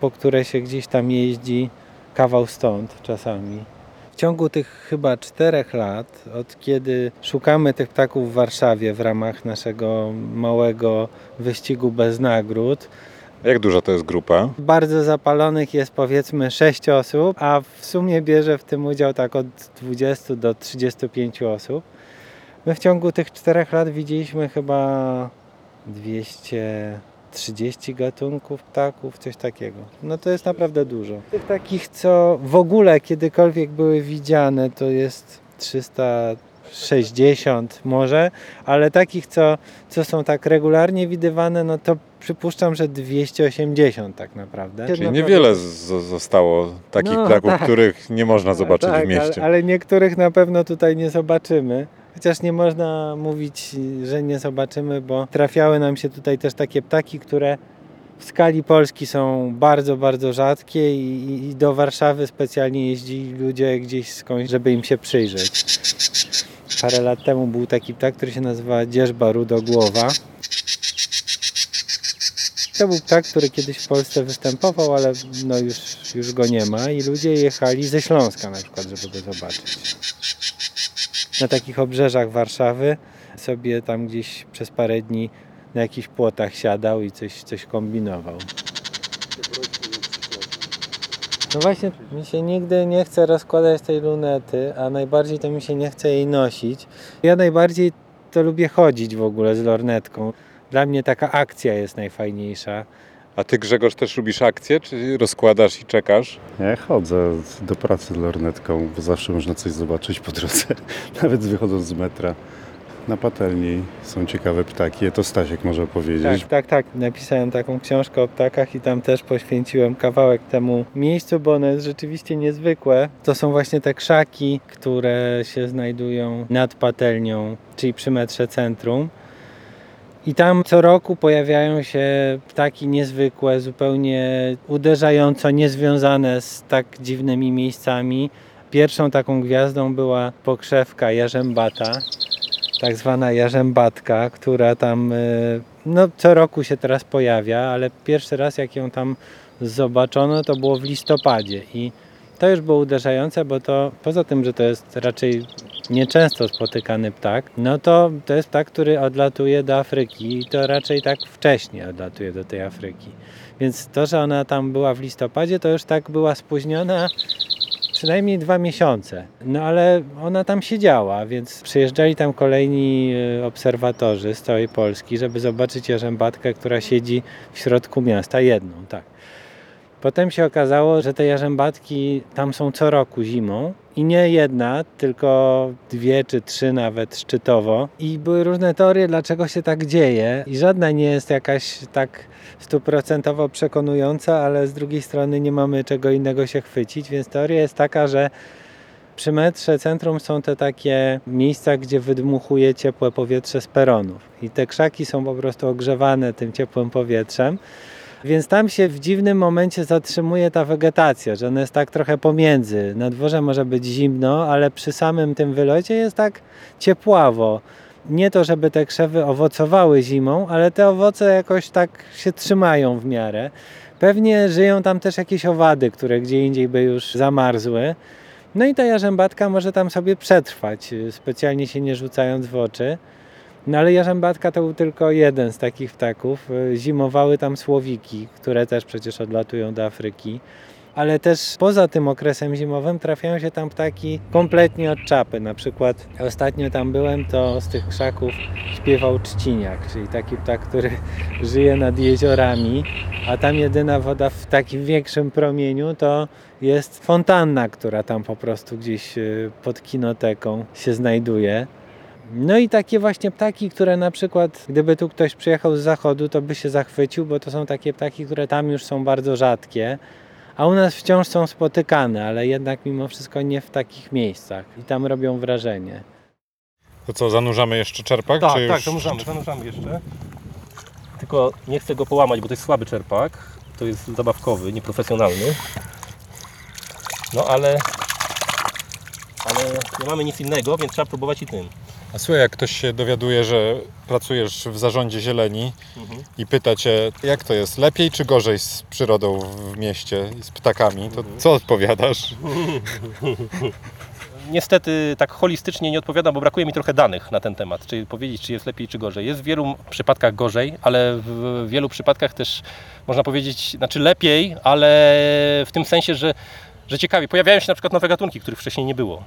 po które się gdzieś tam jeździ kawał stąd czasami. W ciągu tych chyba czterech lat, od kiedy szukamy tych ptaków w Warszawie w ramach naszego małego wyścigu bez nagród, Jak duża to jest grupa? bardzo zapalonych jest powiedzmy 6 osób, a w sumie bierze w tym udział tak od 20 do 35 osób. My w ciągu tych czterech lat widzieliśmy chyba 230 gatunków ptaków, coś takiego. No to jest naprawdę dużo. Tych takich, co w ogóle kiedykolwiek były widziane, to jest 360 może, ale takich, co, co są tak regularnie widywane, no to przypuszczam, że 280 tak naprawdę. Czyli Naprawdę- niewiele zostało takich No, ptaków, tak. których nie można zobaczyć tak, w mieście. Ale, ale niektórych na pewno tutaj nie zobaczymy. Chociaż nie można mówić, że nie zobaczymy, bo trafiały nam się tutaj też takie ptaki, które w skali Polski są bardzo, bardzo rzadkie i, i- do Warszawy specjalnie jeździli ludzie gdzieś skądś, żeby im się przyjrzeć. Parę lat temu był taki ptak, który się nazywa dzierżba rudogłowa. To był ptak, który kiedyś w Polsce występował, ale no już, już go nie ma i ludzie jechali ze Śląska na przykład, żeby go zobaczyć. Na takich obrzeżach Warszawy sobie tam gdzieś przez parę dni na jakichś płotach siadał i coś, coś kombinował. No właśnie, mi się nigdy nie chce rozkładać tej lunety, a najbardziej to mi się nie chce jej nosić. Ja najbardziej to lubię chodzić w ogóle z lornetką. Dla mnie taka akcja jest najfajniejsza. A ty Grzegorz też lubisz akcje, czy rozkładasz i czekasz? Ja chodzę do pracy z lornetką, bo zawsze można coś zobaczyć po drodze, nawet wychodząc z metra. Na patelni są ciekawe ptaki, to Stasiek może opowiedzieć. Tak, tak, tak. Napisałem taką książkę o ptakach i tam też poświęciłem kawałek temu miejscu, bo ono jest rzeczywiście niezwykłe. To są właśnie te krzaki, które się znajdują nad patelnią, czyli przy metrze centrum. I tam co roku pojawiają się ptaki niezwykłe, zupełnie uderzająco niezwiązane z tak dziwnymi miejscami. Pierwszą taką gwiazdą była pokrzewka jarzębata, tak zwana jarzębatka, która tam y, no, co roku się teraz pojawia, ale pierwszy raz jak ją tam zobaczono to było w listopadzie i to już było uderzające, bo to poza tym, że to jest raczej nieczęsto spotykany ptak, no to to jest ptak, który odlatuje do Afryki i to raczej tak wcześnie odlatuje do tej Afryki. Więc to, że ona tam była w listopadzie, to już tak była spóźniona przynajmniej dwa miesiące. No ale ona tam siedziała, więc przyjeżdżali tam kolejni e, obserwatorzy z całej Polski, żeby zobaczyć jarzębatkę, która siedzi w środku miasta, jedną, tak. Potem się okazało, że te jarzębatki tam są co roku zimą i nie jedna, tylko dwie czy trzy nawet szczytowo. I były różne teorie, dlaczego się tak dzieje i żadna nie jest jakaś tak stuprocentowo przekonująca, ale z drugiej strony nie mamy czego innego się chwycić, więc teoria jest taka, że przy metrze centrum są te takie miejsca, gdzie wydmuchuje ciepłe powietrze z peronów i te krzaki są po prostu ogrzewane tym ciepłym powietrzem. Więc tam się w dziwnym momencie zatrzymuje ta wegetacja, że ona jest tak trochę pomiędzy. Na dworze może być zimno, ale przy samym tym wylocie jest tak ciepławo. Nie to, żeby te krzewy owocowały zimą, ale te owoce jakoś tak się trzymają w miarę. Pewnie żyją tam też jakieś owady, które gdzie indziej by już zamarzły. No i ta jarzębatka może tam sobie przetrwać, specjalnie się nie rzucając w oczy. No ale jarzębatka to był tylko jeden z takich ptaków. Y, Zimowały tam słowiki, które też przecież odlatują do Afryki. ale też poza tym okresem zimowym trafiają się tam ptaki kompletnie od czapy. Na przykład ostatnio tam byłem, to z tych krzaków śpiewał trzciniak, czyli taki ptak, który żyje nad jeziorami, a tam jedyna woda w takim większym promieniu to jest fontanna, która tam po prostu gdzieś y, pod kinoteką się znajduje. No i takie właśnie ptaki, które na przykład, gdyby tu ktoś przyjechał z zachodu, to by się zachwycił, bo to są takie ptaki, które tam już są bardzo rzadkie, a u nas wciąż są spotykane, ale jednak mimo wszystko nie w takich miejscach i tam robią wrażenie. To co, zanurzamy jeszcze czerpak? Tak, czy tak, już... zanurzamy, zanurzamy jeszcze. Tylko nie chcę go połamać, bo to jest słaby czerpak. To jest zabawkowy, nieprofesjonalny. No ale... Ale nie mamy nic innego, więc trzeba próbować i tym. A słuchaj, jak ktoś się dowiaduje, że pracujesz w zarządzie zieleni Mhm. i pyta cię, jak to jest, lepiej czy gorzej z przyrodą w mieście z ptakami, to co odpowiadasz? Niestety tak holistycznie nie odpowiadam, bo brakuje mi trochę danych na ten temat, czyli powiedzieć, czy jest lepiej, czy gorzej. Jest w wielu przypadkach gorzej, ale w wielu przypadkach też można powiedzieć, znaczy lepiej, ale w tym sensie, że że ciekawie, pojawiają się na przykład nowe gatunki, których wcześniej nie było.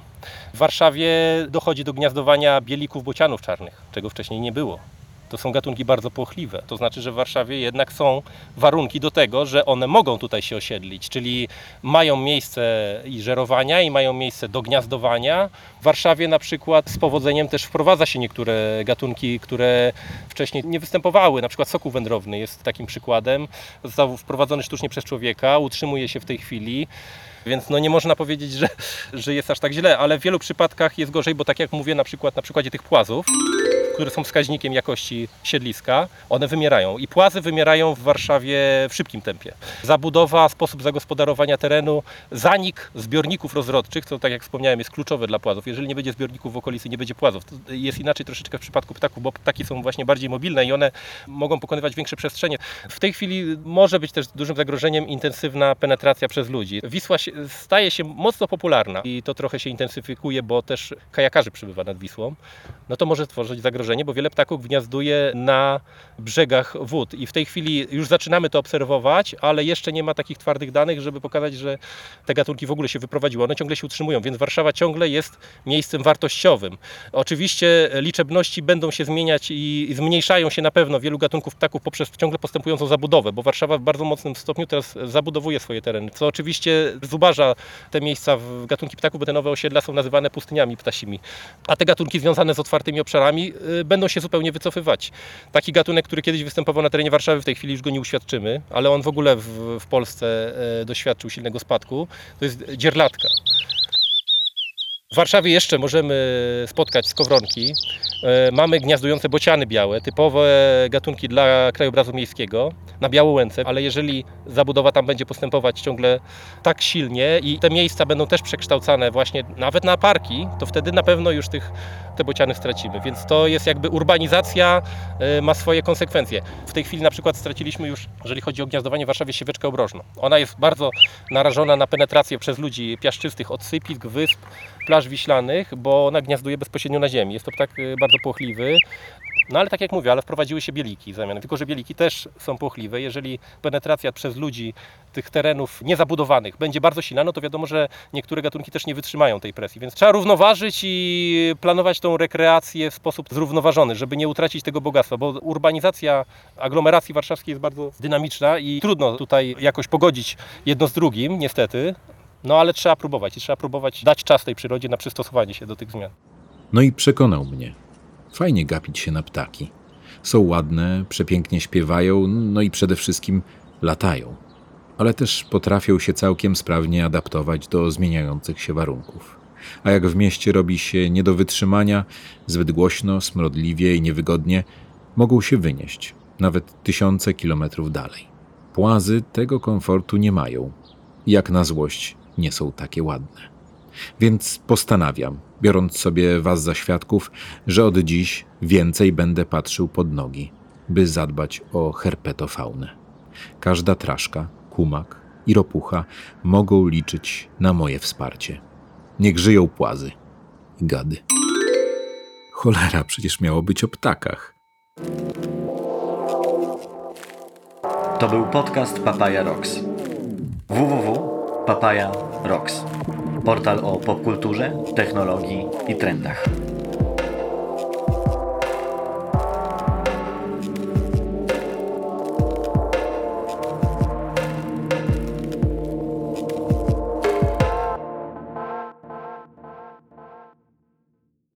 W Warszawie dochodzi do gniazdowania bielików bocianów czarnych, czego wcześniej nie było. To są gatunki bardzo płochliwe. To znaczy, że w Warszawie jednak są warunki do tego, że one mogą tutaj się osiedlić, czyli mają miejsce i żerowania, i mają miejsce do gniazdowania. W Warszawie na przykład z powodzeniem też wprowadza się niektóre gatunki, które wcześniej nie występowały. Na przykład sokół wędrowny jest takim przykładem. Został wprowadzony sztucznie przez człowieka, utrzymuje się w tej chwili. Więc no nie można powiedzieć, że, że jest aż tak źle, ale w wielu przypadkach jest gorzej, bo tak jak mówię na przykład na przykładzie tych płazów, które są wskaźnikiem jakości siedliska, one wymierają. I płazy wymierają w Warszawie w szybkim tempie. Zabudowa, sposób zagospodarowania terenu, zanik zbiorników rozrodczych, co tak jak wspomniałem jest kluczowe dla płazów. Jeżeli nie będzie zbiorników w okolicy, nie będzie płazów. To jest inaczej troszeczkę w przypadku ptaków, bo ptaki są właśnie bardziej mobilne i one mogą pokonywać większe przestrzenie. W tej chwili może być też dużym zagrożeniem intensywna penetracja przez ludzi. Wisła staje się mocno popularna i to trochę się intensyfikuje, bo też kajakarzy przybywa nad Wisłą. No to może tworzyć zagrożenie, bo wiele ptaków gniazduje na brzegach wód i w tej chwili już zaczynamy to obserwować, ale jeszcze nie ma takich twardych danych, żeby pokazać, że te gatunki w ogóle się wyprowadziły. One ciągle się utrzymują, więc Warszawa ciągle jest miejscem wartościowym. Oczywiście liczebności będą się zmieniać i zmniejszają się na pewno wielu gatunków ptaków poprzez ciągle postępującą zabudowę, bo Warszawa w bardzo mocnym stopniu teraz zabudowuje swoje tereny, co oczywiście zubaża te miejsca w gatunki ptaków, bo te nowe osiedla są nazywane pustyniami ptasimi. A te gatunki związane z otwartymi obszarami y, będą się zupełnie wycofywać. Taki gatunek, który kiedyś występował na terenie Warszawy, w tej chwili już go nie uświadczymy, ale on w ogóle w, w Polsce e, doświadczył silnego spadku, to jest dzierlatka. W Warszawie jeszcze możemy spotkać skowronki. E, Mamy gniazdujące bociany białe, typowe gatunki dla krajobrazu miejskiego, na Białołęce, ale jeżeli zabudowa tam będzie postępować ciągle tak silnie i te miejsca będą też przekształcane właśnie nawet na parki, to wtedy na pewno już tych, te bociany stracimy. Więc to jest jakby urbanizacja, e, ma swoje konsekwencje. W tej chwili na przykład straciliśmy już, jeżeli chodzi o gniazdowanie w Warszawie, sieweczkę obrożną. Ona jest bardzo narażona na penetrację przez ludzi piaszczystych od sypisk, wysp, plaż wiślanych, bo ona gniazduje bezpośrednio na ziemi. Jest to ptak y, bardzo płochliwy. No ale tak jak mówię, ale wprowadziły się bieliki w zamian. Tylko, że bieliki też są płochliwe. Jeżeli penetracja przez ludzi tych terenów niezabudowanych będzie bardzo silna, no to wiadomo, że niektóre gatunki też nie wytrzymają tej presji. Więc trzeba równoważyć i planować tą rekreację w sposób zrównoważony, żeby nie utracić tego bogactwa, bo urbanizacja aglomeracji warszawskiej jest bardzo dynamiczna i trudno tutaj jakoś pogodzić jedno z drugim, niestety. No ale trzeba próbować i trzeba próbować dać czas tej przyrodzie na przystosowanie się do tych zmian. No i przekonał mnie. Fajnie gapić się na ptaki. Są ładne, przepięknie śpiewają, no i przede wszystkim latają. Ale też potrafią się całkiem sprawnie adaptować do zmieniających się warunków. A jak w mieście robi się nie do wytrzymania, zbyt głośno, smrodliwie i niewygodnie, mogą się wynieść, nawet tysiące kilometrów dalej. Płazy tego komfortu nie mają. Jak na złość nie są takie ładne. Więc postanawiam, biorąc sobie was za świadków, że od dziś więcej będę patrzył pod nogi, by zadbać o herpetofaunę. Każda traszka, kumak i ropucha mogą liczyć na moje wsparcie. Niech żyją płazy i gady. Cholera, przecież miało być o ptakach. To był podcast Papaya Rocks. www Papaya Rocks. Portal o popkulturze, technologii i trendach.